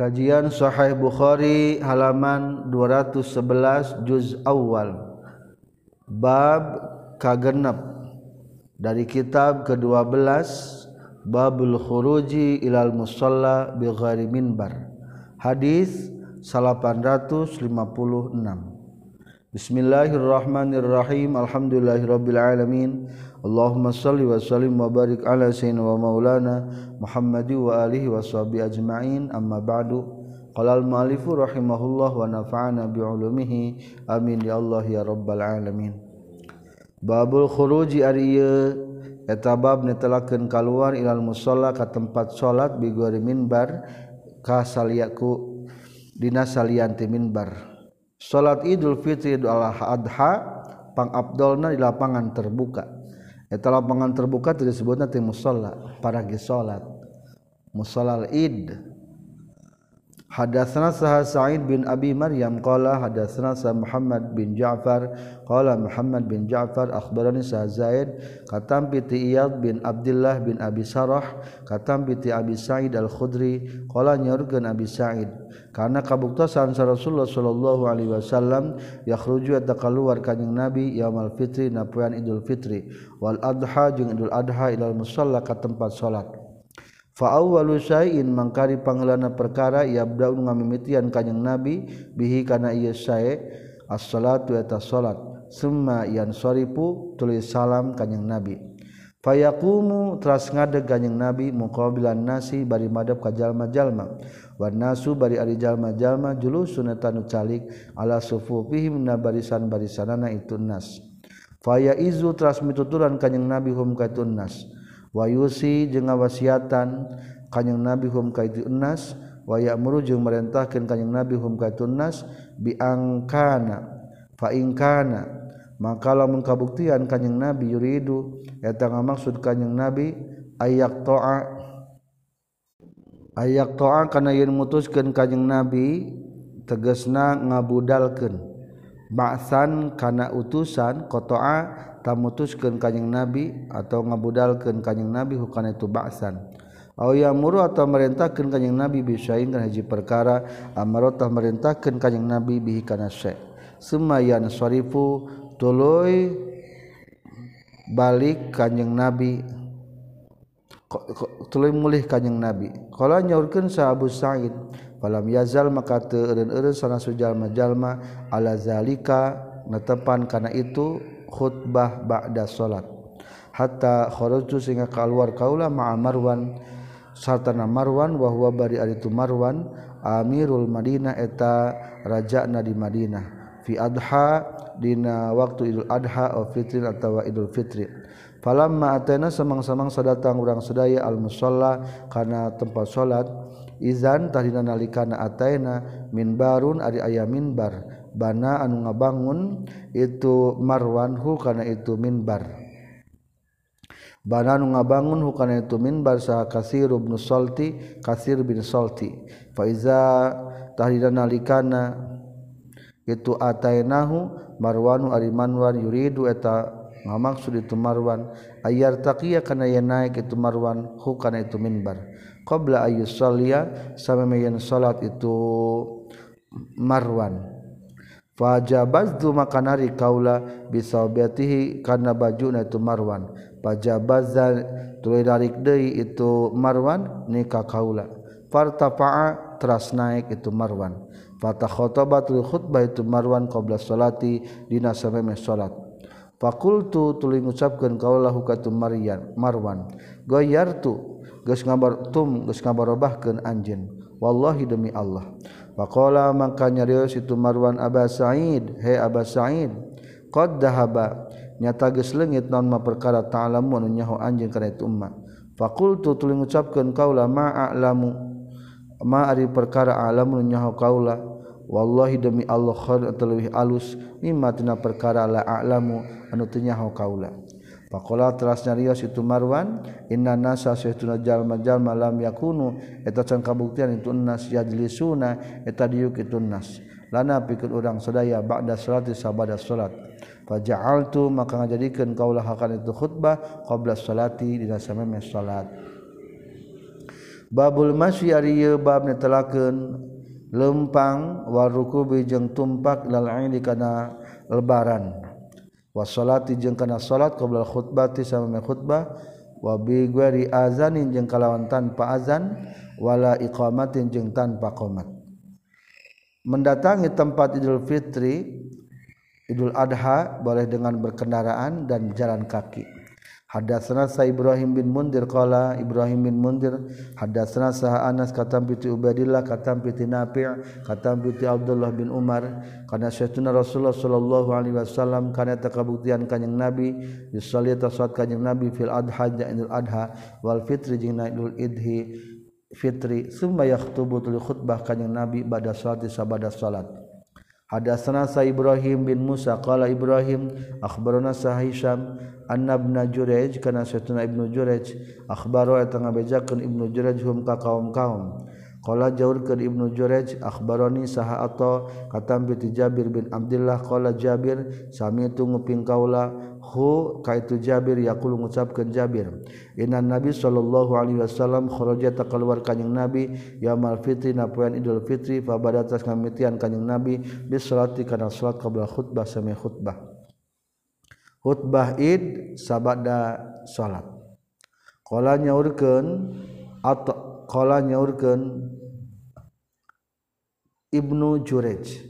Kajian Sahih Bukhari halaman 211 juz awal. Bab kagenep. Dari kitab ke-12 Babul Khuruji ilal musalla bi ghairi minbar. Hadis 856 Bismillahirrahmanirrahim. Alhamdulillahirrabbilalamin Allahumma salli wa sallim wa barik ala sayyidina wa maulana Muhammadi wa alihi wa sahbihi ajma'in. Amma ba'du. Qala al-ma'alifu rahimahullah wa nafa'ana bi'ulumihi Amin. Ya Allah ya rabbal alamin. Babul khuruji ariya Etabab netelakan kaluar ilal musola ka tempat sholat bigori minbar Ka saliaku dina salianti minbar. salat Idul Fitri Idul Adha pang abdolna di lapangan terbuka. Eta lapangan terbuka disebutna ti musalla paragi salat. Musallal id Hadatsana Sah Sa'id bin Abi Maryam. Qala hadatsana Sah Muhammad bin Ja'far. Qala Muhammad bin Ja'far akhbarani Sah Zaid katam bi Iyad bin Abdullah bin Abi Sarah katam bi Abi Sa'id Al-Khudri. Qala nyaurkeun Abi Sa'id karena kabuktasan sa Rasulullah sallallahu alaihi wasallam yakhruju eta keluar kanjing Nabi yaumal fitri na poean Idul Fitri wal adha jeung Idul Adha ilal musalla ka tempat salat. fain mangkari pangelana perkara ia bra ngamimitian kanyeng nabi bihi kana ia sae as-salatu eta salat summa yan soripu tulis salam kanyeng nabi. Fayaqumu teras ngadeg kanyeng nabi muqabilan nasi bari madhab ka jalma-jalma. Wan nasu bari ari jalma-jalma julusun eta nu calik ala sufufihim na barisan-barisanana itu nas. Faya izu teras mituturan kanyeng nabi hum ka nas. wayusi jeung ngawasiatan kanjing nabi hum ka itu enas waya muru jeung merentahkeun kanjing nabi hum ka itu enas biangkana fa ingkana maka lamun kabuktian kanjing nabi yuridu eta ngamaksud kanjing nabi ayak to'a. Ayak to'a kana yen mutuskeun kanjing nabi tegesna ngabudalkeun. Ba'san kana utusan qata'a mutuskan kanyeng nabi atau ngabudalkan kanyeng nabi bukan itu baksan ya muru atau merintahkan kanyeng nabi bisain kana haji perkara amarotah merintahkan kanyeng nabi bihi kana syek semayan sarifu tuluy balik kanyeng nabi tuluy mulih kanyeng nabi. Kala nyaurkeun sa Abu Sa'id falam yazal maka teu eureun-eureun sana sujalma-jalma ala zalika netepan kana itu khutbah ba'da salat hatta kharajtu sehingga keluar kaula ma'a Marwan sartana Marwan wa huwa bari ari Marwan Amirul Madinah eta rajana di Madinah. Fi adha dina waktu Idul Adha atau Fitri atau Idul Fitri. Falamma atana samang-samang sadatang urang sedaya al musalla kana tempat salat izan tadina nalikana ataina minbarun ari aya minbar. bana anu ngabangun itu marwanhu karena itu minbar. Bana anu ngabangun hu karena itu minbar saha kasir bin solti kasir bin solti faiza tahdida nalikana itu atainahu marwanu ari manwan yuridu eta ngamaksud itu marwan. Ayar taqiya kana yen naik itu marwan hu kana itu minbar. Qabla ayyusalliya samameyan salat itu marwan. Fajabaztu maka nari kaula bisawbiatihi kana bajuna itu Marwan. Fajabazza tuluy narik deui itu Marwan ni ka kaula. Fartafa'a teras naik itu Marwan. Fatakhotobatul khutbah itu Marwan qabla salati dina samemeh salat. Fakultu tuluy ngucapkeun kaula hukatu Maryan Marwan. Goyartu geus ngabar tum geus ngabarobahkeun anjeun. Wallahi demi Allah. Pakola maka nyarius itu Marwan Abbas Sa'id. He Abbas Sa'id qad dahaba nyata geus leungit naon ma perkara ta'lamu anu nyaho anjeun kana itu umma faqultu tuluy ngucapkeun kaula ma a'lamu. Ma ari perkara a'lamu nyaho kaula? Wallahi demi Allah khair teuwih alus mimma tina perkara la a'lamu anu teu nyaho kaula. Pakola teras nyarios itu Marwan inna nasa sayyiduna jalma-jalma lam yakunu. Eta can kabuktian itu nas yajlisuna eta diuk itu nas. Lana pikeun urang sadaya ba'da salati sabada salat. Faja'altu maka ngajadikeun kaulah akan itu khutbah qabla salati dina sameme salat. Babul masbab telaken lempang warku bijeng tumpak lalain karena lebaran wasolati jeung kana salat qabla khutbati sama khutbah. Wa bi ghairi azanin jeung kalawan tanpa azan. Wala iqamatin jeung tanpa qomat. Mendatangi tempat Idul Fitri Idul Adha boleh dengan berkendaraan dan jalan kaki. Hadatsana sa Ibrahim bin Mundir qala Ibrahim bin Mundir hadatsana sa Anas katam piti Ubaidillah katam piti Nafi' katam piti Abdullah bin Umar kana syaituna Rasulullah sallallahu alaihi wasallam kana takabuktian kanjing Nabi yusalli tasawat kanjing Nabi fil adha jainul adha wal fitri jeung naidul idhi fitri summa yakhthubu tul khutbah kanjing Nabi bada salat sabada salat. Hadatsana sa Ibrahim bin Musa qala Ibrahim akhbarana sa Hisham anna ibn Jurayj kana satuna ibnu Jurayj akhbaru eta ngabejakeun ibnu Jurayj hum ka kaum-kaum. Qala jaurkeun ibnu Jurayj akhbarani saha ato katam bi Jabir bin Abdullah qala Jabir sami tu nguping kaula hu ka itu Jabir yaqulu ngucapkeun Jabir. Inna nabi sallallahu alaihi wasallam kharaja ta keluar kanjing nabi yaumal fitri na poean idul fitri fa badatas kamitian kanjing nabi bis salati kana salat qabla khutbah sami khutbah. Khutbah id sabada salat. Qala nyaurkeun at qala nyaurkeun Ibnu Jurej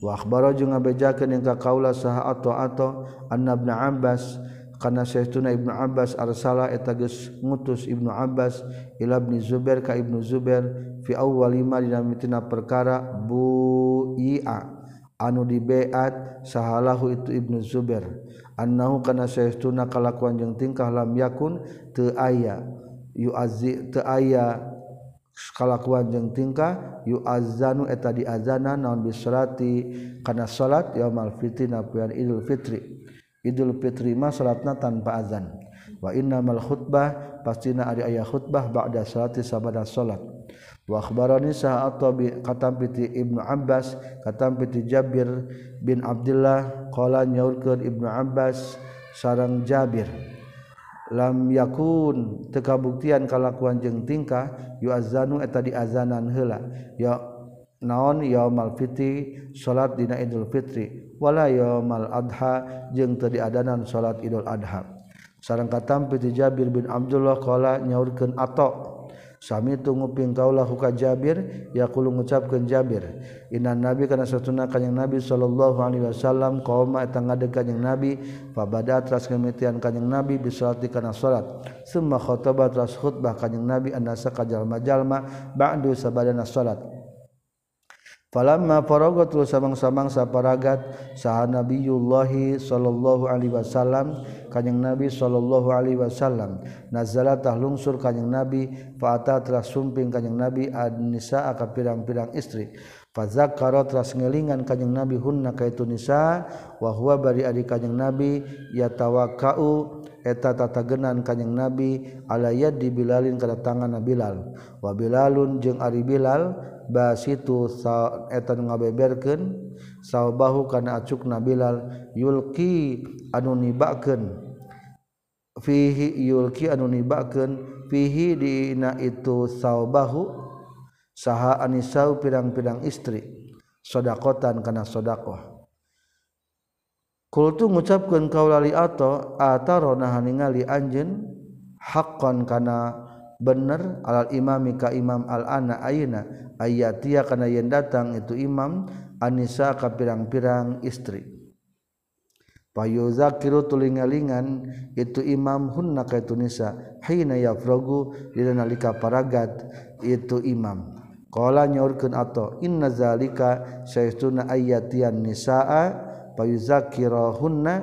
Wabar juga ngabejakan yang kakaula saha atau atau anabna Abbas karena Syekhuna Ibnu Abbas arsalah etages ngutus Ibnu Abbas ila Ibnu Zubair ka Ibnu Zubair fi awwal ma dina mitina perkara buia anu dibeat sahalahu itu Ibnu Zubair. Annahu kana Syekhuna kalakuan jeung tingkah lam yakun teu aya yu'azzi teu aya kalakuan jeung tingkah yu azanu eta di azana naon bisrati kana salat yaumul fitri napuan Idul Fitri. Idul Fitri mah salatna tanpa azan. Wa innamal khutbah pastina ari aya khutbah ba'da salati sabada salat. Wa akhbarani sa'atabi katampiti Ibnu Abbas katampiti Jabir bin Abdullah qala nyaurkeun Ibnu Abbas sareng Jabir. lam yakun tekabuktian kalakuan jeung tingkah yuazanu eta diazanan heula. Ya naon yaumal fitri? Salat dina idul fitri. Wala yaumal adha jeung teu diadanan salat idul adha. Sareng katampi ti Jabir bin Abdullah qala nyaurkeun atok Sami itu nguping kaulah huka Jabir yaqulu ngucapkeun Jabir. Inna nabi kana satuna kanjing nabi sallallahu alaihi wasallam qauma eta ngade kanjing nabi fabada tras ngemitian kanjing nabi bisalati kana salat. Summa khotobah tras khutbah kanjing nabi annasa kajalma jalma ba'du sabadana salat. Falamma faraga tul samang-samang saparagat saha Nabiyullah sallallahu alaihi wasallam kanjing Nabi sallallahu alaihi wasallam. Nazala tahlungsur kanjing Nabi faata telah sumping kanjing Nabi adnisa ka pirang-pirang istri. Fazakara telah ngelingan kanjing Nabi hunna kaitu nisa wa huwa bari adi kanjing Nabi yatawakkau eta tatagenan kanyang nabi ala alayat dibilalin kada tangan Bilal. Wabilalun jeung Ari Bilal basitu etan ngabeberkeun sawbahu kana acuk Bilal yulqi anu nibakeun. Fihi yulqi anu nibakeun fihi dina itu sawbahu saha anisau pirang-pirang istri. Sodakotan kana sodakoh. Kultu ngucapkeun kaulali atau ataro nah ningali anjeun haqqan kana bener alal imami ka imam al-ana ayna ayatia kana yen datang itu imam anisa ka pirang-pirang istri. Payuzakiru tulingalingan itu imam hunna ka itu nisa hina yafragu dina nalika paragat itu imam. Qala nyaurkeun ato inna zalika saytuna ayatian nisaa payuzakirahunna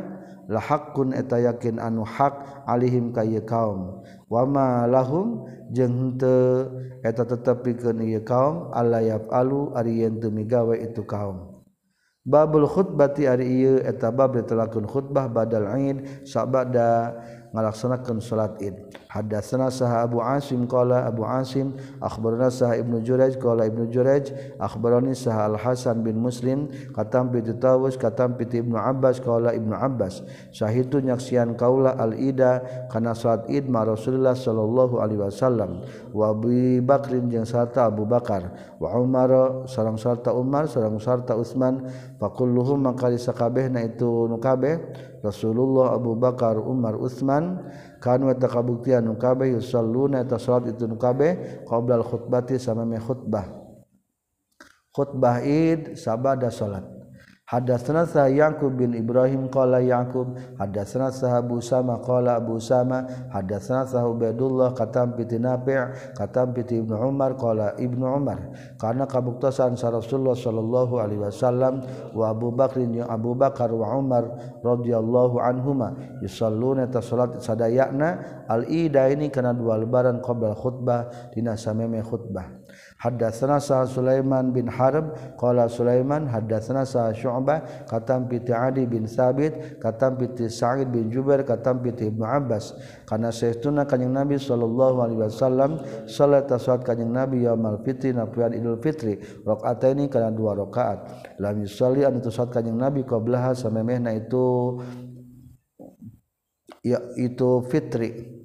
la haqqun eta yakin anu hak alihim ka ieu kaum wama lahum jeung henteu eta tetep pikeun ieu kaum alla yafalu ari yen teu migawe itu kaum. Babul khutbati ari ieu eta bab ditelakeun khutbah badal aid sabada ngalaksanakan salat Id. Hadatsana saha Abu Asim qala Abu Asim akhbarana sah Ibnu Jurayj qala Ibnu Jurayj akhbarani saha Al Hasan bin Muslim katam bi Tawus katam bi Ibnu Abbas qala Ibnu Abbas sahitu nyaksian kaula al ida kana salat Id ma Rasulullah sallallahu alaihi wasallam. Wa Abi Bakrin jeung sarta Abu Bakar. Wa Umar sareng sarta Umar sareng sarta Utsman. Fakulluhum maka disakabehna itu nu kabeh Rasulullah Abu Bakar Umar Utsman kanu eta kabuktian nu kabeh yusalluna eta salat itu nu kabeh qoblal khutbati samame khutbah. Khutbah id sabada salat. Hadatsana sah Yaqub bin Ibrahim qala Yaqub. Hadatsana Sahabu Sama qala Abu Sama hadatsana sah Ubaidullah katam bi Nafi' katam bi Ibnu Umar qala Ibnu Umar. Karena kabuktasan sa Rasulullah sallallahu alaihi wasallam wa Abu Bakr jeung Abu Bakar wa Umar radhiyallahu anhuma yusalluna ta salat sadayana al-ida ini kana dua lebaran qabla khutbah dina sameme khutbah. Hadatsana sa Sulaiman bin Harb. Qala Sulaiman hadatsana sa Syu'bah katam piti Adi bin Sabit katam piti Sa'id bin Jubair katam piti Ibnu Abbas. Kana saestuna kanjing Nabi sallallahu alaihi wasallam salat salat kanjing Nabi yaumul fitri napian Idul Fitri rakaataini kana dua rakaat. Lam yusalli an salat kanjing Nabi qablaha samemehna itu ya itu fitri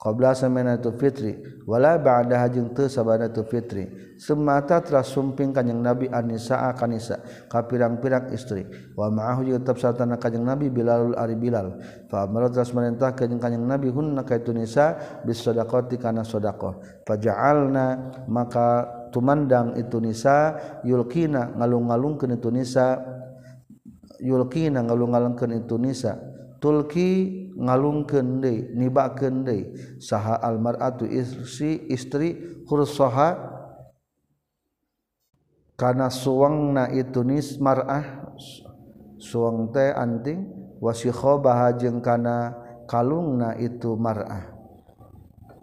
qabla itu fitri wala ba'da hajing teu sabanatu fitri. Semata telah sumping kanjing nabi anisa kanisa ka pirang-pirang istri. Wa ma'ahu jeung tetep sartana kanjing nabi bilalul ari bilal. Fa amara telah merintah kanjing kanjing nabi hunna kaitu nisa bis sadaqati kana sadaqah. Faja'alna maka tumandang itu nisa yulkina ngalung-ngalungkeun itu nisa yulkina ngalung-ngalungkeun itu nisa. tulki ngalungkeun deui nibakeun deui. Saha almaratu istri istri hursaha kana suwangna itu nis mar'ah suang teh anting wasikhobaha jeung kana kalungna itu mar'ah.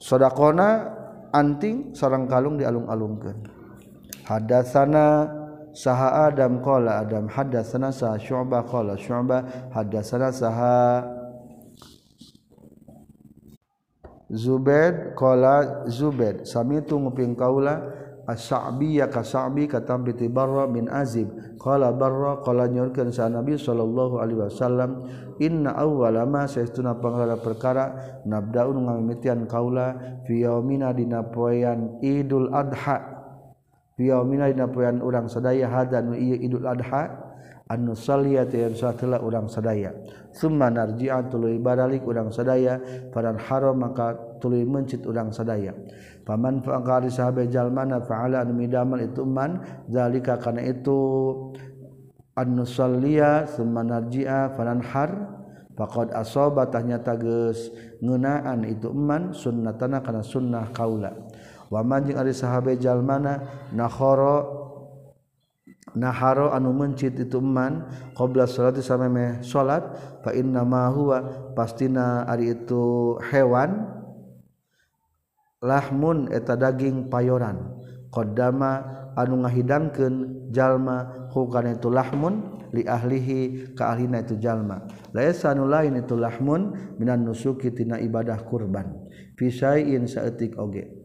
Sodakona anting sarang kalung dialung-alungkeun. Hadasana saha Adam qala Adam hadatsana saha Syu'bah? Qala Syu'bah. Hadatsana saha Zubaid qala Zubaid samitu nguping kaula as-Sa'bi ya ka Sa'bi katam bi Barra bin Azib. Qala Barra qala nyorkeun sa Nabi sallallahu alaihi wasallam inna awwala ma saestuna panggara perkara nabda'un ngamimitian kaula fi yaumina dina poean Idul Adha Biyaumina poean urang sadaya hada nu ia Idul Adha anu saliyat yang satela urang sadaya. Summa narji'an tuluy baralik urang sadaya paran haram maka tuluy mencit urang sadaya. Paman fa'qari sahabat jalmana fa'ala anu midamal itu man zalika kana itu an nusalliya summa har, fakod faqad asaba tahnya tageus itu man sunnatana karena sunnah kaula. wamanjing ari sahabat mana nahoro naharo anu mencit itu man qabla salati sameme salat fa inna ma huwa pastina ari itu hewan lahmun eta daging payoran. Qaddama anu ngahidangkeun jalma hukana itu lahmun li ahlihi ka ahlina itu jalma. Laisa anu lain itu lahmun minan nusuki tina ibadah kurban. Fi syai'in saeutik oge.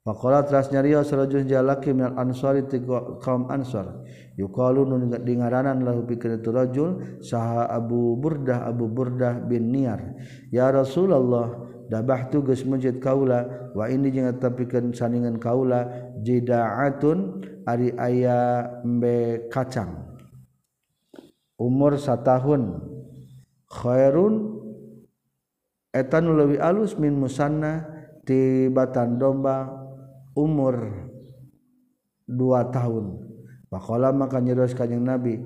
Faqala teras nyarios sarajul jalaki minal ansari ti kaum ansar. Yuqalu nun dingaranan lahu pikeun itu rajul saha Abu Burdah Abu Burdah bin Niyar. Ya Rasulullah dabahtu geus mujid kaula wa ini jeung tapikeun saningan kaula jidaatun ari aya embe kacang. Umur satahun khairun etan leuwih alus min musanna tibatan domba umur dua tahun. Paklah maka nyerus kanyang nabi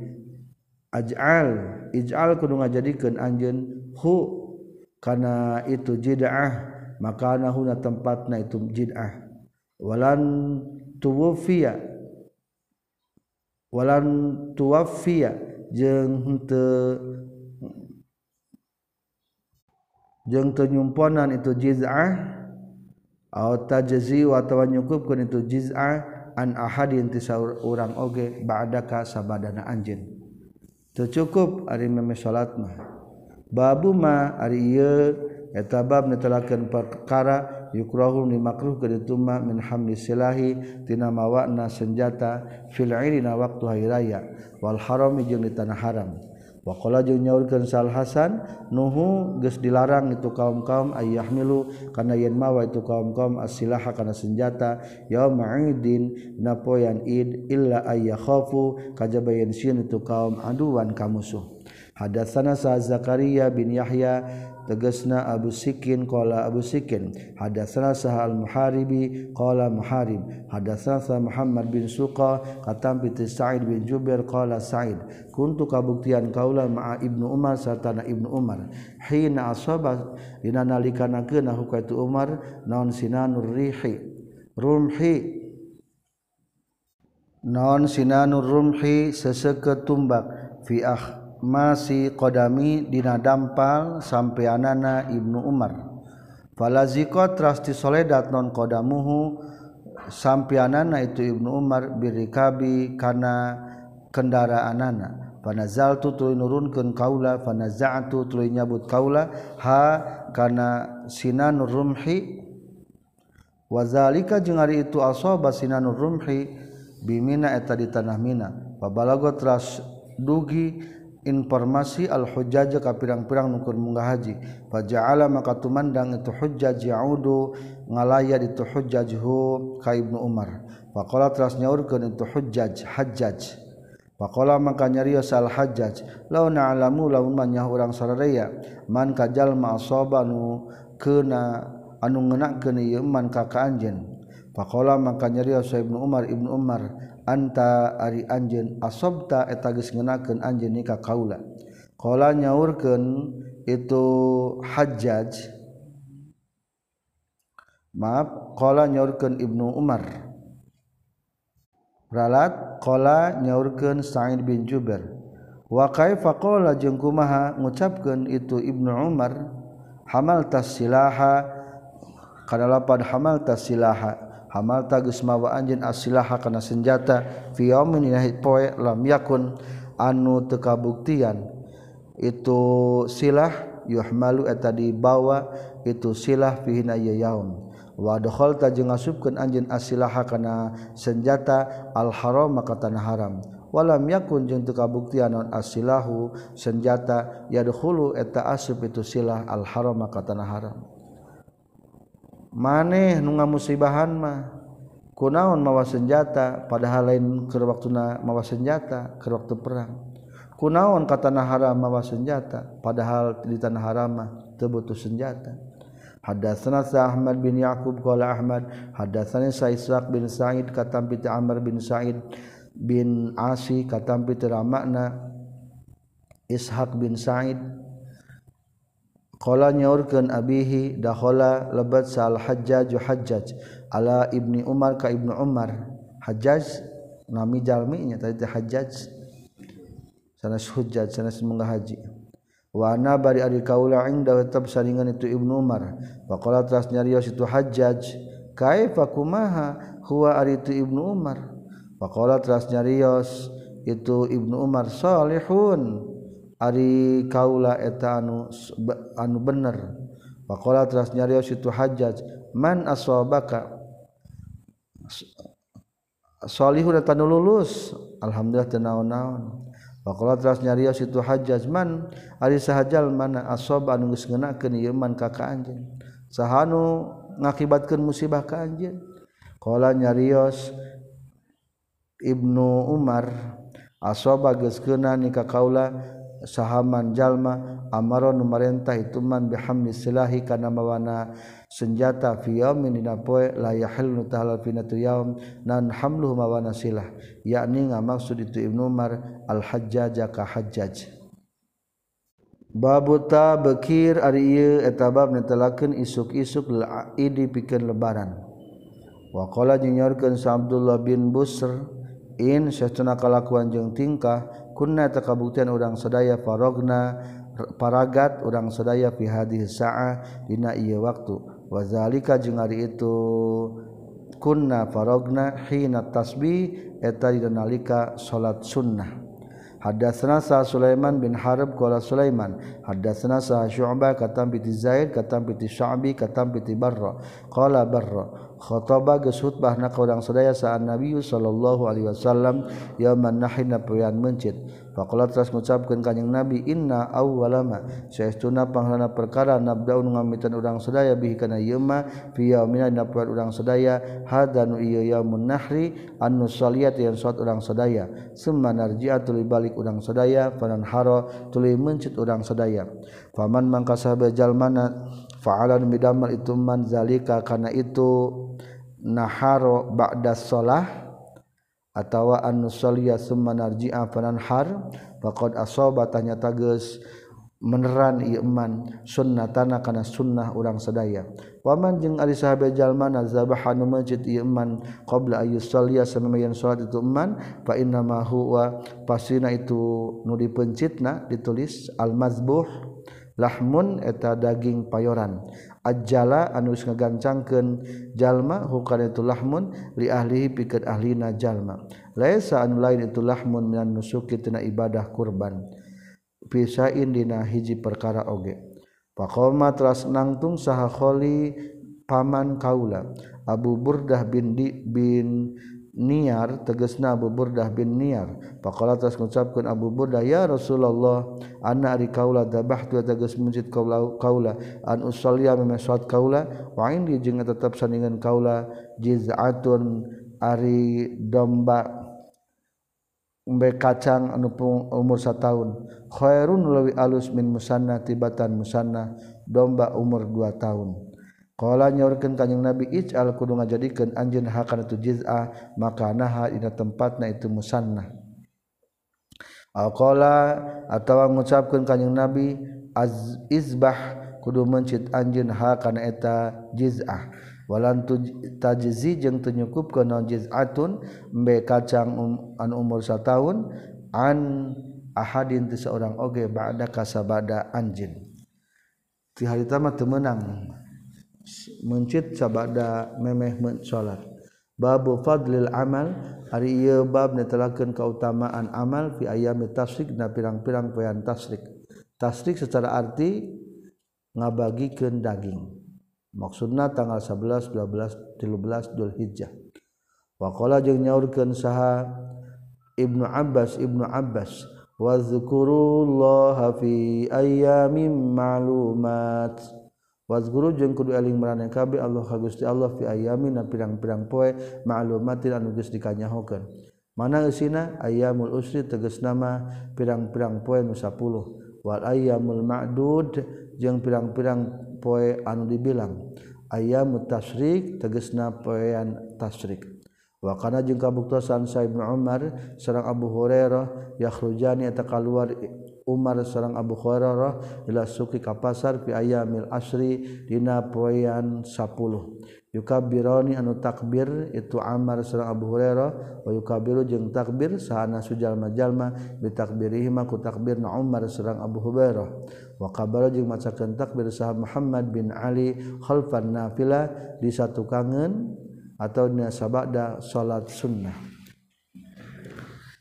ajal ijal kudu ngajadikeun anjeun hu kana itu jid'ah maka nahuna tempatna itu jid'ah. Walan tuwfiya walan tuwfiya jeung henteu jeung teu nyumponan itu jiz'ah tajziwa nyukupkan itu jiz'a an ahadin ti urang oge ba'daka sabadana anjeun teu cukup ari meme salat mah. Babu ma ari ieu eta bab netelakeun perkara yukrahu dimakruh ka ditu mah min hamli silahi tina mawana senjata fil irina waktu hari raya. Wal harami jeung di tanah haram. wakola jeung nyaurkeun Sal Hasan nuhu geus dilarang itu kaum-kaum ayyahmilu kana yen mawa itu kaum-kaum asilaha kana senjata yaum idin napoyan id illa ayyakhafu kajaba yen sieun itu kaum aduan ka musuh hadatsana sa Zakaria bin Yahya tegesna Abu Sikin qala Abu Sikin hadatsana sah al muharibi qala muharib hadatsana Muhammad bin Suqa katam bi Sa'id bin Jubair qala Sa'id kuntu kabuktian kaula ma'a Ibnu Umar sartana Ibnu Umar. Hina asaba dina nalikana keuna hukaitu Umar naon sinanur rihi rumhi naon sinanur rumhi seseke tumbak fi akh masih Qdami dina dampal sampeyanana Ibnu Umar. Falaziko trasti soledat non kodamuhu sampeyanana itu Ibnu Umar birikabi kana kendaraanana panazaltu tuluy nurunkeun kaula panaza'tu tuluy nyabut kaula ha kana sinanur rumhi. Wazalika jeung ari itu asaba sinanur rumhi bimina eta di tanah mina. Pabalago teras dugi informasi al-hujjaj ka pirang-pirang nukur munggah haji faja'ala maka tumandang itu hujjaj yaudu ngalaya itu hujjajhu ka Ibnu Umar. Faqala teras nyaurkeun itu hujjaj hajjaj. Faqala maka nyarios al-hajjaj law na'lamu law man yah urang sararea man kajal ma asabanu kana anu ngenakeun ieu man ka ka anjeun faqala maka nyarios Ibnu Umar Ibnu Umar anta ari anjen asobta eta geus ngeunakeun anjeun ni ka kaula. Qala nyaurkeun itu hajjaj. Maaf qala nyaurkeun ibnu umar. Ralat qala nyaurkeun sa'id bin jubair. Wa kaifa qala? Jeung kumaha ngucapkeun itu ibnu umar hamal tasilaha kadalapan hamal tasilaha hamal tagus mawa anjin asilaha kana senjata. Fi yaumin poe lam yakun anu teu kabuktian. Itu silah yuhmalu eta dibawa itu silah fi hina yaum. Wa dakhalta jeung ngasupkeun anjeun asilaha kana senjata al haram maka tanah haram. Walam yakun jeung teu kabuktian non asilahu senjata yadkhulu eta asup itu silah al haram maka tanah haram. maneh nunga musibahan mah. Kunaon mawa senjata padahal lain ke waktu na mawa senjata ke waktu perang. Kunaon kata tanah haram mawa senjata padahal di tanah haram mah tebutuh senjata. Hadatsana Ahmad bin Yaqub qala Ahmad hadatsani Sa'israq bin Sa'id katam bi Amr bin Sa'id bin Asi katam bi Ramakna Ishaq bin Sa'id Qala nyaurkeun abihi dakhala lebat sal Hajjaj Hajjaj ala Ibni Umar ka Ibnu Umar. Hajjaj nami jalmi nya tadi teh Hajjaj. Sanes Hujjaj sanes munggah haji. Wa ana bari ari kaula inda tab saringan itu Ibnu Umar. Wa qala tas nyarios itu Hajjaj kaifa kumaha huwa ari itu Ibnu Umar. Wa qala tas nyarios itu Ibnu Umar salihun. Ari kaula eta anu anu bener. Pakola teras nyarios itu hajat man aswabaka solihu datang lulus alhamdulillah teu naon-naon. Pakola teras nyarios itu hajat man ari sahajal mana aswab anu geus ngeunakeun ieu man ka ka anjeun? Sahanu ngakibatkeun musibah ka anjeun? Qala nyarios Ibnu Umar asoba geus keuna ni kaula sahaman jalma amaron numarentah ituman bihamdi silahi kana mawana. Senjata fi yaumin dina poe la yahillu tahalal fi natu yaum nan hamluhu mawana silah. Yakni ngamaksud itu Ibnu Umar al hajjaj ka hajjaj. Babuta bekir ari ieu eta bab netelakeun isuk-isuk idi pikeun lebaran. Wa qala jinyorkeun sa Abdullah bin Busr in satuna kalakuan jeung tingkah kunna takabuktian urang sadaya farogna paragat urang sadaya fi hadhihi sa'a dina ieu waktu. Wa zalika jeung ari itu kunna farogna hina tasbih eta dina nalika salat sunnah. Hadatsana sa Sulaiman bin Harb qala Sulaiman hadatsana sa Syu'bah katam bi Zaid katam bi Sya'bi katam bi Barra. Qala Barra khotobah geus khutbah na urang sadaya Nabi sallallahu alaihi wasallam yauman nahin napoyan mencit faqala terus mengucapkan kanjing Nabi inna awwalama saestuna panghana perkara nabdaun ngamiteun urang sedaya bihi kana ieu ma fi orang napoyan urang hadanu iya yaumun nahri an saliat yang suat urang sedaya. summa narji'a tuluy balik urang sadaya haro tuli mencit urang sedaya. faman mangka bejal jalmana fa'alan bidamel itu man zalika karena itu naharo ba'da shalah atawa an nusalliya summa narji'a fananhar faqad asaba tanya tages meneran ieu man sunnatana kana sunnah urang sadaya. Waman jeung ari sahabat jalma nazabaha nu masjid ieu man qabla ayu salliya salat itu man fa inna ma huwa pasina itu nu dipencitna ditulis al mazbuh lahmun eta daging payoran. Ajala anus ngagancangkeun jalma hukana itu lahmun li ahlihi pikeun ahlina jalma. Laisa anu lain itu lahmun minan nusuki tina ibadah kurban. Pisain dina hiji perkara oge. Faqoma teras nangtung saha kholi paman kaula. Abu Burdah bin di, bin niar tegesna Abu Burdah bin niar pakola atas mengucapkan Abu Burdah ya Rasulullah anak ari kaula dabah tu teges mujid kaula kaula an usalliya memesat kaula wa indi jeung tetap sandingan kaula jiz'atun ari domba umbe kacang anu umur sataun. Khairun lawi alus min musanna tibatan musanna domba umur dua tahun Kala nyaurkeun kanjing Nabi ich al kudu ngajadikeun anjeun hakan itu jiz'ah maka naha dina tempatna itu musannah. Alqala atawa ngucapkeun kanjing Nabi az izbah kudu mencit anjeun hakan eta jiz'ah. Walan tu tajzi jeung teu nyukupkeun naon jiz'atun mbe kacang um, an umur sataun an ahadin ti seorang oge ba'da kasabada anjin. Ti harita mah teu meunang. mencit sabada memeh salat. Babu fadlil amal ari ieu bab netelakeun kautamaan amal fi ayami tasrik na pirang-pirang poean tasrik. Tasrik secara arti ngabagikeun daging. Maksudna tanggal 11 12 13 Dzulhijjah. Waqala jeung nyaurkeun saha Ibnu Abbas Ibnu Abbas wa dzkurullaha fi ayyamin ma'lumat. guru jeung kudu eling marane kabeh Allah ka Gusti Allah fi ayamin na pirang-pirang poe ma'lumatin anu geus dikanyahokeun. Mana eusina ayyamul usri tegas nama pirang-pirang poe nu 10 wal ayyamul ma'dud jeung pirang-pirang poe anu dibilang. Ayyamut tasyrik tegasna poean tasyrik. Wa kana jeung kabuktosan Sa Ibnu Umar sareng Abu Hurairah yakhrujani eta kaluar Umar seorang Abu Hurairah ila suki ka pasar fi ayamil asri dina poean 10 yukabironi anu takbir itu Amar seorang Abu Hurairah wa yukabiru jeung takbir sahana sujalma jalma bi takbirihima ku takbir na Umar seorang Abu Hurairah. Wa kabara jeung macakeun takbir sah Muhammad bin Ali khalfan nafilah di satu kangen atau dina sabada salat sunnah.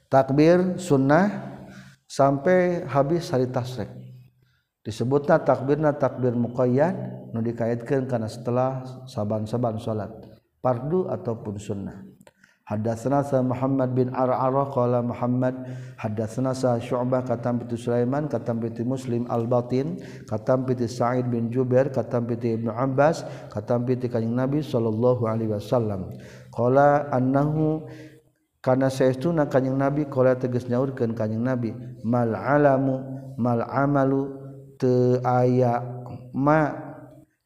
Takbir sunnah sampai habis hari tasrek disebutnya takbirna takbir muqayyad nu dikaitkan karena setelah saban-saban salat fardu ataupun sunnah. Hadatsana sa Muhammad bin Ar'ara qala Muhammad hadatsana sa Syu'bah katam piti Sulaiman katam piti Muslim Al-Batin katam piti Sa'id bin Jubair katam piti Ibnu Abbas katam piti Kanjeng Nabi sallallahu alaihi wasallam. Qala annahu karena sayauna kanyeng nabi kola teges nyaurkan kanyeng nabi mal alamu mal amalu te aya ma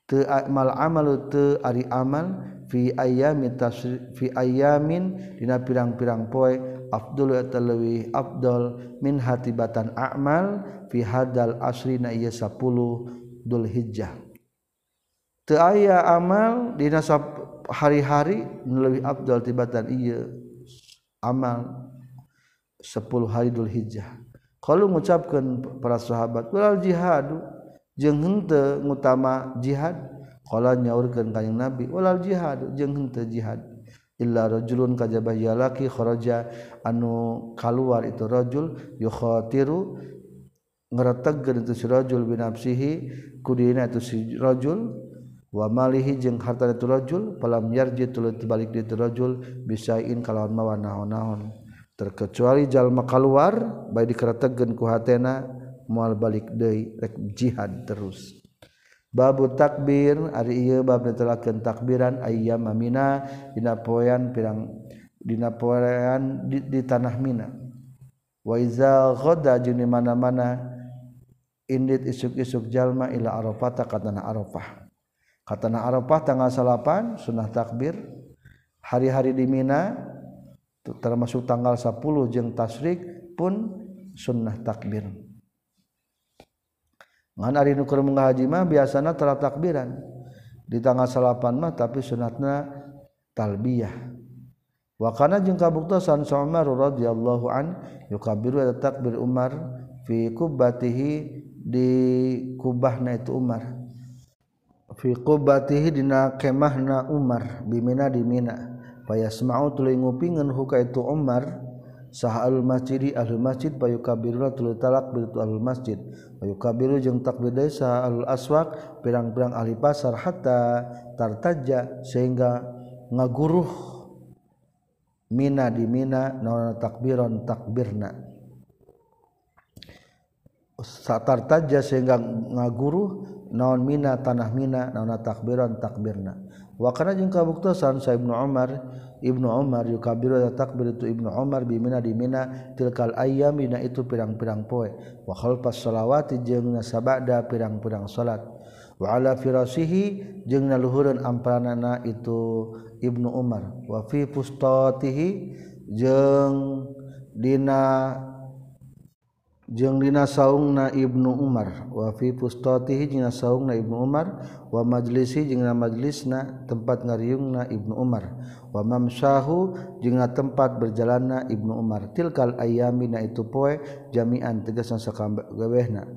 te mal amalu te ari amal fi ayamin tasri fi ayamin dina pirang-pirang poe afdul eta leuwih afdal min hatibatan a'mal fi hadal asri na ieu 10 Dzulhijjah teu aya amal dina hari-hari leuwih afdal tibatan ieu amal 10 Haridul Hijjah kalau mengucapkan para sahabat walal jihadu jeung henteu ngutama jihad. Qala nyaurkeun kanjing Nabi walal jihadu jeung henteu jihad. Illa rajulun kajabah yalaki kharaja anu kaluar itu rajul yukhatiru ngretegkeun itu si rajul binafsihi kudina itu si rajul. wamalihi jeung harta diturajul palam yarji tulut balik diturajul bisain kalawan mawa naon-naon terkecuali jalma keluar baik dikeretegen ku hatena mual balik deui rek jihad terus. Babu takbir ari ieu bab netelakeun takbiran ayyam mina dina poean pirang dina poean di, di tanah mina. Wa iza ghada jeung mana-mana indit isuk-isuk jalma ila arafata ka tanah arafah. Katana Arafah tanggal salapan sunnah takbir. Hari-hari di Mina termasuk tanggal 10 jeng tasrik pun sunnah takbir. Ngan ari nu keur haji mah biasana tara takbiran. Di tanggal salapan mah tapi sunatna talbiyah. Wa kana jeung kabuktosan Umar radhiyallahu an yukabiru takbir Umar fi kubbatihi di kubahna itu Umar fiqobatihi kemahna Umar bimina di Mina. Payas mau tuling ngupingan huka itu Umar sah al masjidi ahli masjid payu kabiruna tuluy talak bitu al masjid. Payu kabiru jeung takbir desa al aswaq pirang-pirang ahli pasar hatta tartaja sehingga ngaguruh mina di Mina naon takbiron takbirna. Satartaja sehingga ngaguruh naon mina tanah mina naona takbiran takbirna. Wa kana jeung kabuktosan sa Ibnu Umar Ibnu Umar yukabiru takbir itu Ibnu Umar bi mina di mina tilkal ayyam dina itu pirang-pirang poe. Wa khalfas shalawati jeung sabada pirang-pirang salat. Wa ala firasihi jeung naluhureun amparanana itu Ibnu Umar. Wa fi pustatihi jeung dina jeung dina saungna Ibnu Umar. Wa fi pustatihi dina saungna Ibnu Umar. Wa majlisi jeung na majlisna tempat ngariungna Ibnu Umar. Wa mamsahu jeung tempat berjalanna Ibnu Umar. Tilkal ayami na itu poe jami'an tegasan sakabehna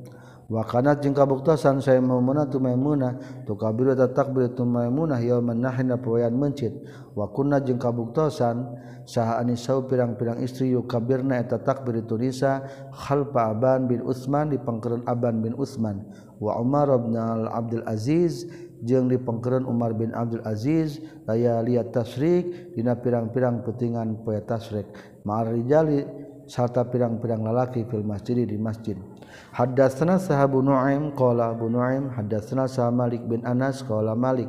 wakanat jeung kabuktasan saya maumunah tu maimunah tu kabiru takbir tu maimunah yauman nahna poean mencit. Wa kunna jeung kabuktasan saha anisau pirang-pirang istri yukabirna eta takbir itu nisa khalfa aban bin Utsman di pangkeran Aban bin Utsman. Wa Umar bin Al Abdul Aziz jeung di pangkeran Umar bin Abdul Aziz raya liat tasrik dina pirang-pirang petingan poe tasrik. Ma'ar rijali sarta pirang-pirang lalaki fil masjid di masjid. Hadatsana sahabu Nu'aim qala Abu Nu'aim hadatsana sa Malik bin Anas qala Malik.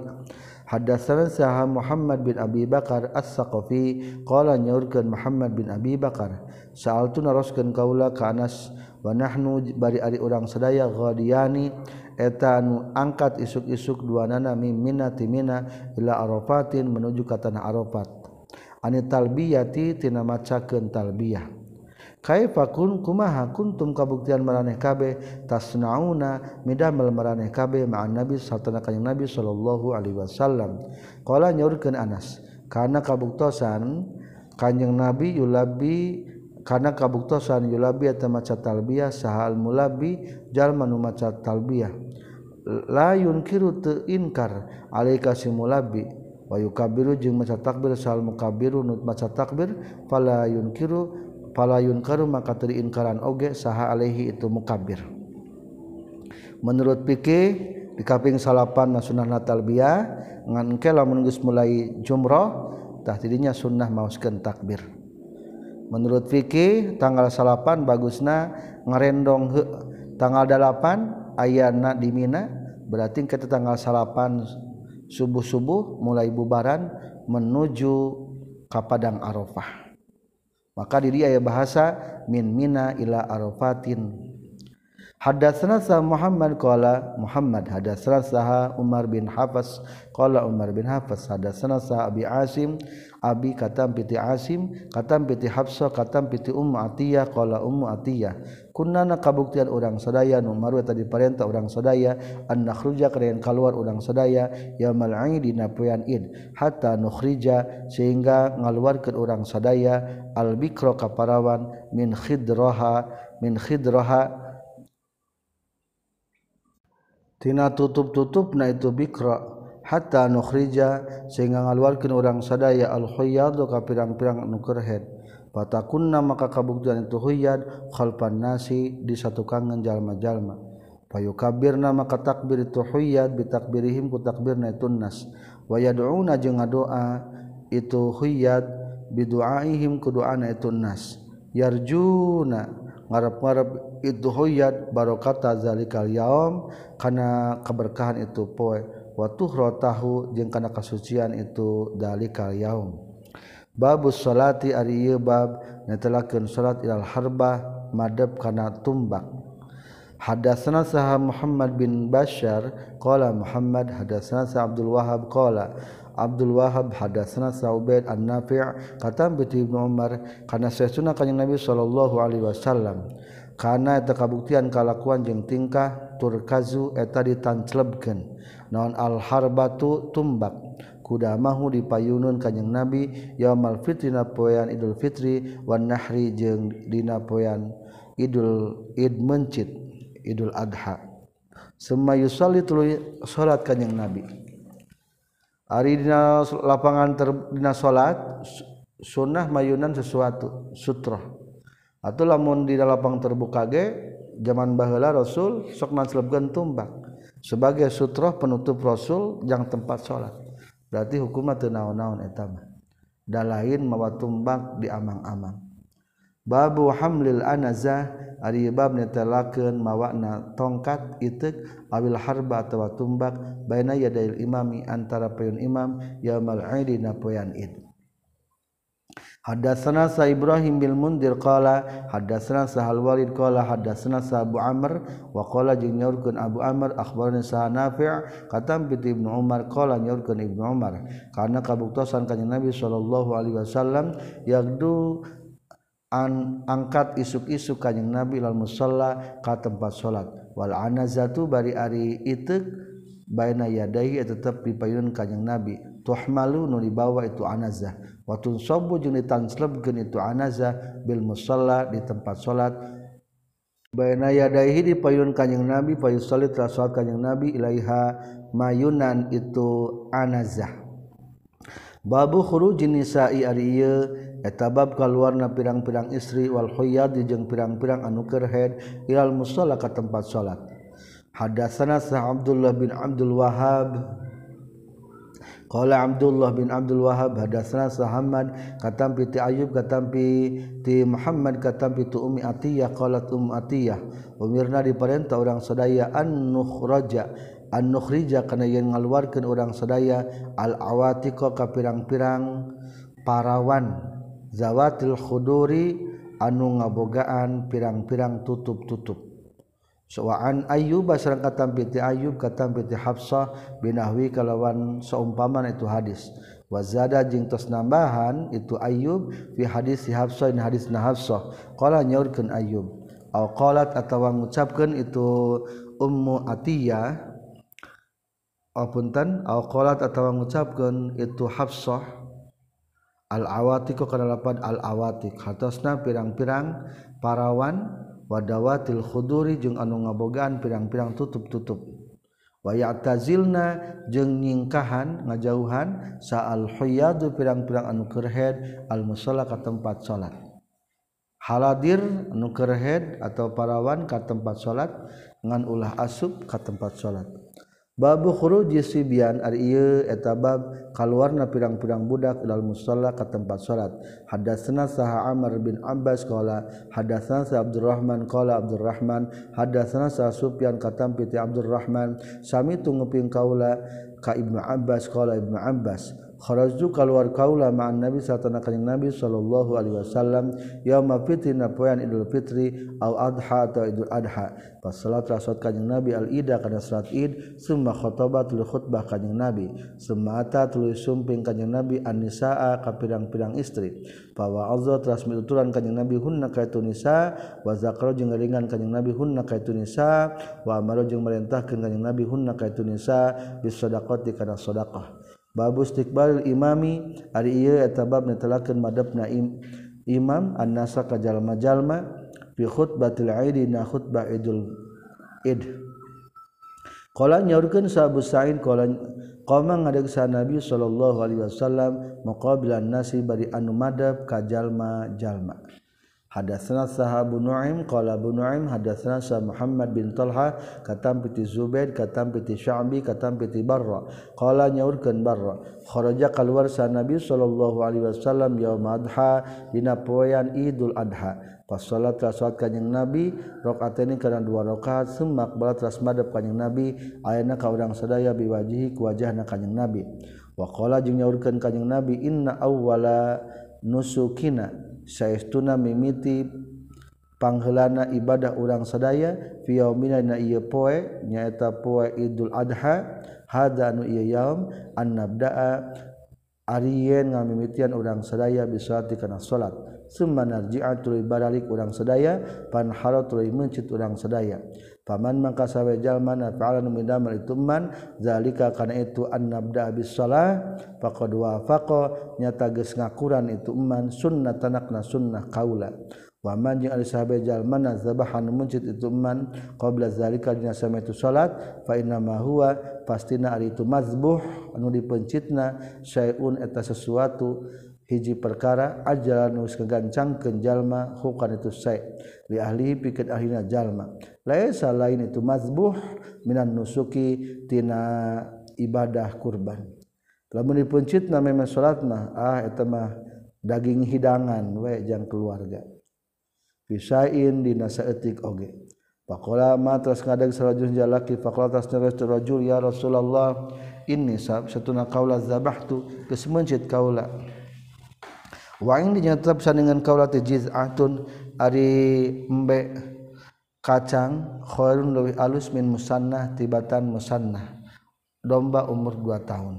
Hadatsana sah Muhammad bin Abi Bakar As-Saqafi qala nyaurkeun Muhammad bin Abi Bakar. Sa'altu naroskeun kaula ka Anas wa nahnu bari ari urang sadaya ghadiyani? Eta anu angkat isuk-isuk dua nana mimina timina ila Arafatin menuju ka tanah Arafat. Ani talbiyati tina macakeun talbiyah. kaifakun kumaha kuntum kabuktian maraneh kabeh tasnauna midamel maraneh kabeh ma'an nabi sartana kanjing nabi sallallahu alaihi wasallam. Qala nyaurkeun Anas kana kabuktosan kanjing nabi yulabi kana kabuktosan yulabi eta maca talbiyah sahal mulabi jalma nu maca talbiyah. La yunkiru teu inkar alaika simulabi wa yukabiru jeung maca takbir sahal mukabiru nu maca takbir fala yunkiru palayun karu maka teriinkaran oge saha alaihi itu mukabir. Menurut pikir di kaping salapan na sunnah natalbiyah ngan engke lamun geus mulai jumrah tah tidinya sunnah maoskeun takbir. Menurut fikih tanggal salapan bagusna ngarendong he, tanggal dalapan ayana di Mina berarti kita tanggal salapan subuh-subuh mulai bubaran menuju ke Padang Arafah. maka diri aya bahasa min mina ila arafatin Hadatsana sa Muhammad qala Muhammad. Hadatsana sa Umar bin Hafs qala Umar bin Hafs. Hadatsana sa Abi Asim Abi katam piti Asim katam piti Hafsa katam piti Ummu Atiyah qala Ummu Atiyah. Kunnana kabuktian urang sadaya nu maru tadi parentah urang sadaya an nakhruja kalian keluar urang sadaya yaumul Aid dina poean Id. Hatta nukhrija sehingga ngaluarkeun urang sadaya al bikra kaparawan min khidraha min khidraha tina tutup-tutup na itu bikra. Hatta nukhrija sehingga ngaluarkeun urang sadaya al khayyadu ka pirang-pirang nu kerhed patakunna maka kabuktian itu khayyad khalfan nasi di satu kangen jalma-jalma. Payukabirna maka takbir itu khayyad bitakbirihim ku takbirna itu nas wa yad'una jeung ngadoa itu khayyad bidu'aihim ku doana itu nas yarjuna ngarap-ngarap idhuyad barokata zalikal yaum kana keberkahan itu poe. Wa tuhrotahu jeung kana kasucian itu dalikal yaum babus salati ari bab netelakeun salat ilal harbah madab kana tumbak. Hadatsana sah Muhammad bin Bashar qala Muhammad hadatsana sa Abdul Wahhab qala Abdul Wahab hadasna Saubaid an Nafi' katam bi Ibnu Umar kana sesuna kanjing Nabi sallallahu alaihi wasallam. Kana eta kabuktian kalakuan jeung tingkah turkazu eta ditanclebkeun naon al harbatu tumbak. Kuda mahu dipayunun kanjing Nabi yaumal fitri na poean Idul Fitri wan nahri jeung dina poean Idul Id mencit Idul Adha. Sema yusalli tuluy salat kanjing Nabi. Ari dina lapangan ter, dina salat sunnah mayunan sesuatu sutra atau lamun di lapang terbuka ge zaman baheula Rasul sok nancelebkeun tumbak sebagai sutra penutup Rasul yang tempat salat berarti hukumna teu naon-naon eta mah. Da lain mawa tumbak di amang-amang babu hamlil anazah ari bab netelakeun mawakna tongkat itek awil harba atau tumbak baina yadail imami antara payun imam yaumal aidi na poyan id. Hadatsana sa Ibrahim bil Mundir qala hadatsana sa Al Walid qala hadatsana sa Abu Amr wa qala jeung nyaurkeun Abu Amr akhbarana sa Nafi' katam bi Ibnu Umar qala nyaurkeun Ibnu Umar karena kabuktosan kanjeng Nabi sallallahu alaihi wasallam yagdu An angkat isuk-isuk kanyang Nabi lal musalla ka tempat salat wal anazatu bari ari itek baina yadai tetep dipayun kanyang Nabi. Tuhmalu nu dibawa itu anazah. Watun sobu jeung ditanslebkeun itu anazah bil musalla di tempat salat baina yadaihi dipayun kanyang Nabi payu salat salat kanyang Nabi ilaiha mayunan itu anazah. Babu khurujin nisa'i ari ieu bab kaluarna pirang-pirang istri wal khuyad jeung pirang-pirang anu kerhead ilal musalla ka tempat salat. Hadatsana sa Abdullah bin Abdul Wahhab. Qala Abdullah bin Abdul Wahhab hadatsana Muhammad katampi ti Ayyub katampi ti Muhammad katampi tu Ummi Atiyah. Qalat Ummu Atiyah umirna diperintah orang sadaya an nukhraja an nukhrija kana yen ngaluarkeun urang sadaya al awatiqa ka pirang-pirang parawan zawatil khuduri anu ngabogaan pirang-pirang tutup-tutup. Soaan Ayub sareng katampiti Ayub katampiti Hafsah binahwi kalawan seumpaman itu hadis. Wazada jeung tos nambahan itu Ayub fi hadis si Hafsah in hadis na Hafsah. Qala nyaurkeun Ayub aw qalat atawa ngucapkeun itu Ummu Atiyah apunten aw qalat atawa ngucapkeun itu Hafsah. al awatiq kana lapad al awatiq hartosna pirang-pirang parawan wadawatil khuduri jeung anu ngabogaan pirang-pirang tutup-tutup. Wa ya'tazilna jeung nyingkahan ngajauhan sa'al huyadu pirang-pirang anu kerhed al musalla ka tempat salat. Haladir anu kerhed atau parawan ka tempat salat ngan ulah asub ka tempat salat. Babu khuruji sibian ari ieu eta bab kaluarna pirang-pirang budak ilal musalla ka tempat salat. Hadatsna saha Amr bin Abbas qala hadatsna sa Abdurrahman qala Abdurrahman hadatsna sa Sufyan katampi ti Abdurrahman sami tu ngeping kaula ka Ibnu Abbas qala Ibnu Abbas kharaju kaluar kaula ma'an nabi satana kanjing nabi sallallahu alaihi wasallam yauma fitri na idul fitri au adha atau idul adha. Pas salat rasat kanjing nabi al ida kana salat id summa khatabat lu khutbah kanjing nabi summa ata tuluy sumping kanjing nabi an nisaa ka pirang-pirang istri. Fa wa'adha teras mituturan kanjing nabi hunna ka itu nisa? Wa zakara jeung ngeringan kanjing nabi hunna ka itu nisa? Wa amara jeung merintahkeun kanjing nabi hunna ka itu nisa? Bis sadaqati kana sedekah babu istiqbal imami ari ieu eta bab netelakeun madepna im, imam annasa ka jalma-jalma fi khutbatil aidi na khutbah idul id. Qala nyaurkeun sahabu sa'id qala qama ngadegsa nabi sallallahu alaihi wasallam muqabilan nasi bari anu madep ka jalma-jalma. Hadatsana sahabu Nu'aim qala Abu Nu'aim hadatsana sa Muhammad bin Talha katam piti Zubaid katam piti Sya'bi katam piti Barra. Qala nyaurkeun Barra. Kharaja keluar sa Nabi sallallahu alaihi wasallam yaum adha dina poean Idul Adha. Pas salat telah salat kanjing Nabi rakaataini kana dua rakaat semak bala telah madep kanjing Nabi ayana ka urang sadaya biwajihi ku wajahna kanjing Nabi. Wa qala jeung nyaurkeun kanjing Nabi inna awwala nusukina. sayaestuna mimiti panghelana ibadah urang sadaya fiyaumina na ieu poe nyaeta poe Idul Adha hada anu ieu yaum an nabdaa ariyen ngamimitian urang sadaya bisolati kana salat summa narji'a tuluy baralik urang sadaya pan harat tuluy mencit urang sadaya. paman mangka itu man zalika kana itu annabda bis shalah faqad wafaqa nyata geus ngakuran itu man sunnah qaula wa man waman jeung ari sahabejalman zabahan muncit itu man qabla zalika dina sama itu salat fa inna ma huwa pastina ari itu mazbuh anu dipencitna syai'un eta sesuatu. Hiji perkara aja nus kegancang ke jalma hukan itu say li ahli pikir akhirnya jalma. Laisa lain itu mazbuh minan nusuki tina ibadah kurban. Lamun dipencit na memang salat mah ah eta mah daging hidangan we jang keluarga. Fisain dina saeutik oge. Pakola ma terus ngadeg sarajul jalaki faqala tas terus rajul ya Rasulullah ini sab satuna kaula zabahtu. Geus mencit Wain dinyata dengan kaulah tijiz atun ari embe kacang khairun lebih alus min musannah tibatan musannah domba umur 2 tahun.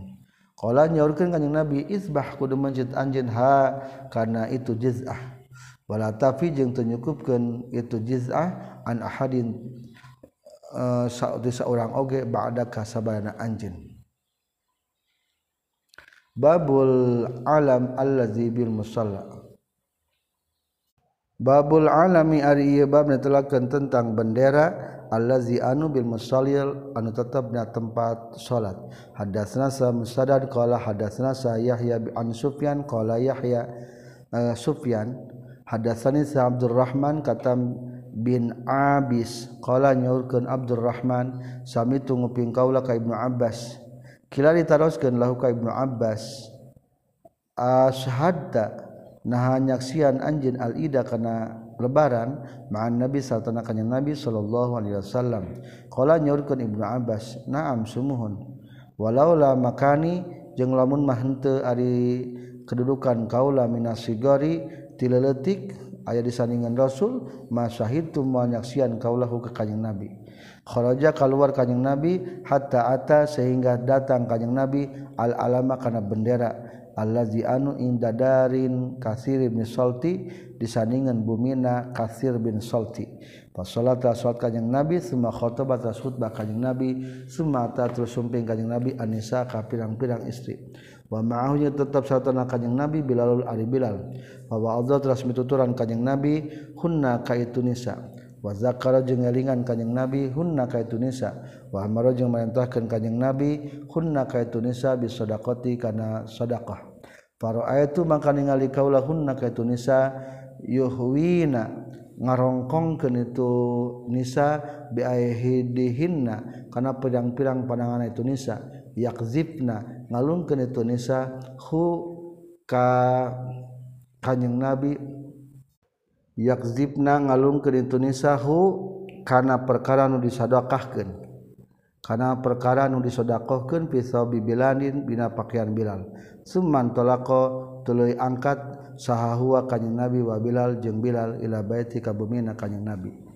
Kala nyaurkeun kanjing Nabi izbah kudu mencit anjeun ha karena itu jiz'ah. Wala tapi jeung teu nyukupkeun itu jiz'ah an ahadin uh, saurang oge ba'da kasabana anjeun. Babul alam alladzibil musalla Babul alami ari ieu bab netelakeun tentang bendera allazi anu bil musallil anu tetepna tempat salat. Hadatsna sa Musaddad qala hadatsna sa Yahya an Sufyan qala Yahya uh, Sufyan hadatsani sa Abdurrahman katam bin Abis qala nyaurkeun Abdurrahman sami tunguping kaula ka Ibnu Abbas kila ditaroskeun lahu ka Ibnu Abbas. Ashadda naha nyaksian anjeun al ida kana lebaran ma'an nabi sartana kanjing nabi sallallahu alaihi wasallam. Qala nyaurkeun Ibnu Abbas na'am sumuhun. Walaula makani jeung lamun mah henteu ari kedudukan kaula minasigori tileletik ayah disandingan Rasul masyahid tumanyaksian kaulahu ke kanyang Nabi. Kharaja keluar kanjeng Nabi hatta ata sehingga datang kanjeng Nabi al alama kana bendera. Allazi anu indadarin kasir bin salti disandingan bumina kasir bin salti. Pas salat salat kanjing Nabi summa khotbah tas khutbah kanjing Nabi summa terus sumping kanjing Nabi anisa ka pirang-pirang istri. wa ma'ahunya tetap sartana kanjing nabi bilalul ari bilal. Bahwa Allah telah mituturan kanjing nabi hunna kaitu nisa. Wa zakara jeung elingan kanjing nabi hunna kaitu nisa. Wa amara jeung merintahkeun kanjing nabi hunna kaitu nisa bisadaqati kana sadaqah. Fara'aitu maka ningali kaula hunna kaitu nisa yuhwina ngarongkong ke itu nisa biahidihinna karena pedang-pirang pandangan itu nisa. Yakzibna ngalungkeun itu nisa hu ka kanjing nabi yakzibna ngalung ke Tunisa hu kana perkara nu disadakahkan karena perkara nu disodakohkan pisau bibilanin bina pakaian Bilal. Summan tolako tuluy angkat sahahua kanjing Nabi wa Bilal jeung Bilal ila baiti ka bumi na kanjing Nabi.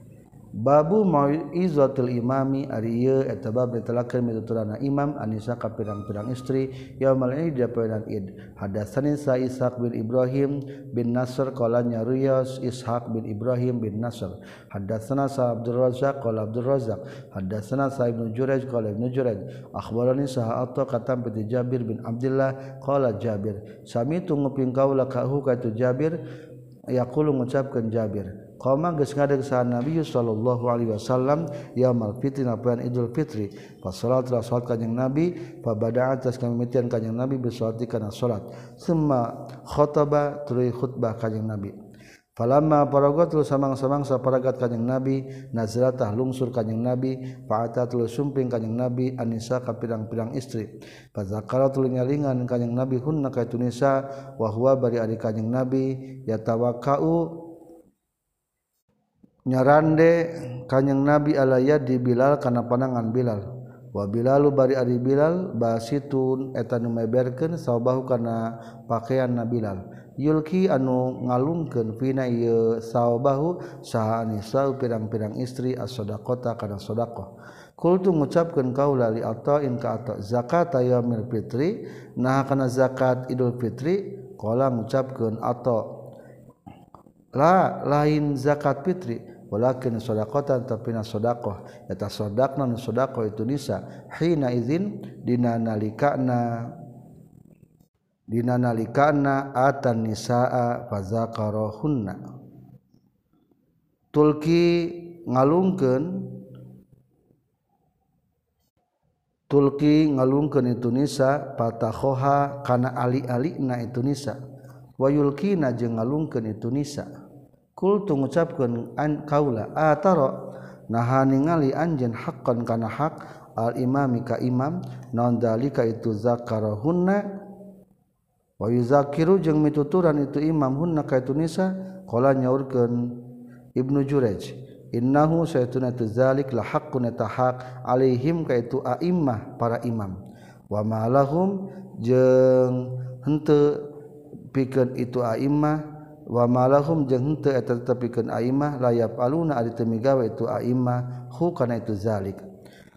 babu mau izotul imami ariye etabab ditelakan mituturana imam anisa ka pirang-pirang istri. Yaumal ini dia pirang id. Hadasani sa ishaq bin ibrahim bin nasr kolanya ruyas ishaq bin ibrahim bin nasr. Hadasana sa abdul razak kola abdul razak hadasana sa ibnu juraj kola ibnu juraj akhbarani sa atau katam peti jabir bin abdillah kola jabir. Sami tunggu pingkau lakahu kaitu jabir yakulu mengucapkan jabir. Qama geus ngadegsan Nabi sallallahu alaihi wasallam yaumul fitri napoan Idul Fitri. Fa salat ra salat kanjing Nabi, fa bada'a tas kami kanjing Nabi bi salat kana salat. Summa khotaba tuluy khutbah kanjing Nabi. Falamma paragat samang-samang saparagat kanjing Nabi nazratah lungsur kanjing Nabi fa'atat lu sumping kanjing Nabi anisa ka pirang-pirang istri Fa tuluy nyalingan kanjing Nabi hunna ka tunisa wa huwa bari ari kanjing Nabi yatawaqau nyarande kanyeng nabi alaya di Bilal kana panangan Bilal. Wabilalu bari ari Bilal basitun eta nu meberkeun sabahu kana pakaian na Bilal. Yulki anu ngalungkeun fina ieu sabahu saha anisau pirang-pirang istri as-sadaqata kana sedekah Kultu ngucapkeun kau lali atau in ka atau zakat ayamil fitri nah kana zakat idul fitri? Kala ngucapkeun atau la lain zakat fitri. walakin sodakotan tapi na sodakoh eta sodakna nu sodakoh itu nisa. Hina izin dina nalikana dina nalikana atan nisaa fazakarohunna tulki ngalungkeun tulki ngalungkeun itu nisa patakhoha kana ali-alina itu nisa. Wayulkina jeung ngalungkeun itu nisa. kultu ngucapkeun an kaula ataro? Naha ningali anjeun haqqan kana hak al imami ka imam naon dalika itu zakarahunna? Wa yuzakiru jeung mituturan itu imam hunna ka itu nisa qala nyaurkeun ibnu jurayj innahu saytuna tuzalik la haqqun tahaq alaihim ka itu aimmah para imam. Wa ma lahum jeung henteu pikeun itu aimmah wamalahum jeung henteu eta tetepikeun aimah layap aluna ari teu migawe itu aimah hu kana itu zalik.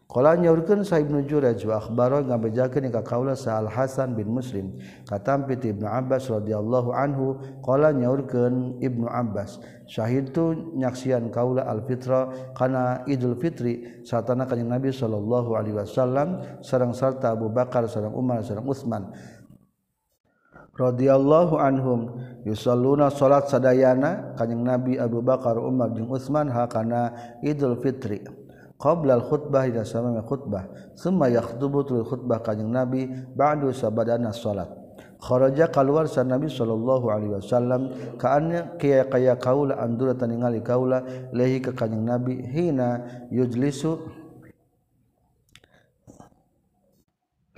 Qala nyaurkeun Sa Ibnu Jurayj wa akhbaro ngabejakeun ka kaula Sa Al Hasan bin Muslim katampi ti Ibnu Abbas radhiyallahu anhu qala nyaurkeun Ibnu Abbas syahidtu nyaksian kaula al fitra kana Idul Fitri satana kanjing Nabi sallallahu alaihi wasallam sareng sarta Abu Bakar sareng Umar sareng Utsman. radhiyallahu anhum yusalluna salat sadayana kanjing Nabi Abu Bakar Umar jeung Utsman hakana Idul Fitri qabla al khutbah ida sama khutbah summa yakhutubu tul khutbah kanjing Nabi ba'du sabadana salat. Kharaja keluar sa Nabi sallallahu alaihi wasallam kaannya kaya kaya kaula andura taningali kaula lehi ka kanjing Nabi hina yujlisu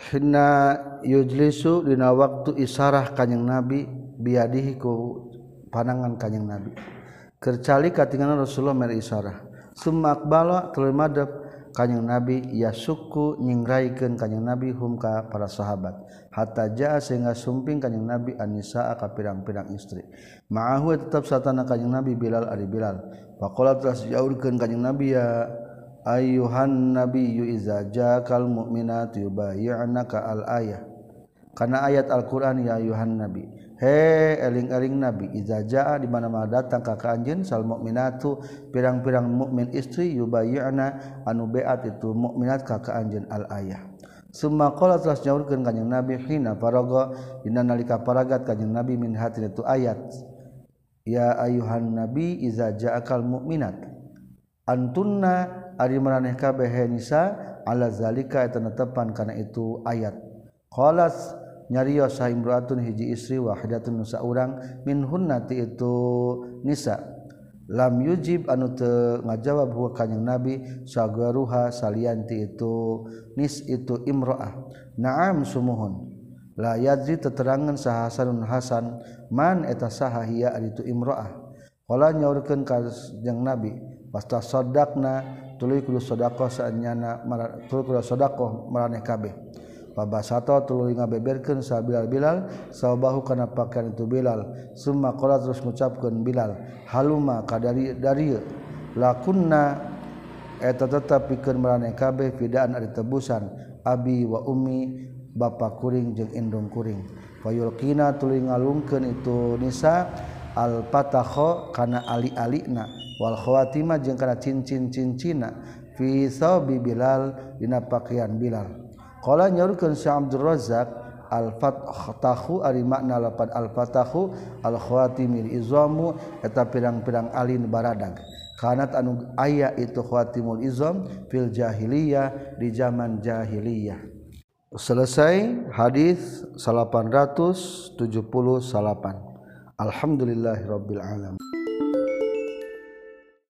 hinna yujlisu dina waktu isarah kanyang nabi biadihi ku panangan kanyang nabi. Kercali katingan Rasulullah mer isarah. Sumak bala tuluy madep kanyang nabi yasuku nyingraikeun kanyang nabi humka para sahabat. Hatta jaa sehingga sumping kanyang nabi anisa ka pirang-pirang istri. Ma'ahu tetap satana kanyang nabi Bilal ari Bilal. Faqala tas jaurkeun kanyang nabi ya ayuhan nabiyyu iza jakal mu'minatu yubayyi'naka al ayah kana ayat Al-Qur'an ya ayuhan nabi. He eling-eling nabi iza jaa di mana-mana datang ka kanjeun sal mu'minatu pirang-pirang mukmin istri yubayyi'na anu beat itu mukminat ka kanjeun al ayah Summa qala telah nyaurkeun kanjing Nabi hina paraga dina nalika paragat kanjing Nabi min hatin itu ayat. Ya ayuhan nabi iza ja'akal mu'minat antunna ari maraneh kabeh nisa ala zalika eta netepan kana itu ayat. Qalas nyarios sa imraatun hiji istri wahidatun nusa urang min hunnati itu nisa. Lam yujib anu teu ngajawab huwa kanjing nabi sagaruha salianti itu nis itu imroah. Naam sumuhun. La yadri teterangan sahasanun hasanun hasan man eta saha aditu itu imroah. Qala nyaurkeun ka nabi pasta sadaqna tuluy kudu sedekah saanyana tuluy kudu sedekah maraneh kabeh. Pabasato tuluy ngabeberkeun sa Bilal Bilal sabahu kana pakaian itu Bilal. Summa qala terus ngucapkeun Bilal haluma kadari dari lakunna eta tetap pikeun maraneh kabeh fidaan ari tebusan abi wa ummi bapa kuring jeung indung kuring. Wayulqina tuluy ngalungkeun itu nisa al patakho kana ali-alina. Walkhowatima jeung karena cincin-cincina fi Bilal dina pakaian Bilal. Qala nyaurkeun Syekh Abdul Razzaq al fatahu ari makna lapan Al-fatahu Al-khwatimil izamu eta pirang-pirang alin baradag. Kanat anu aya itu khawatimul izam fil jahiliyah di zaman jahiliyah. Selesai hadis 878 Alhamdulillahirabbil alamin.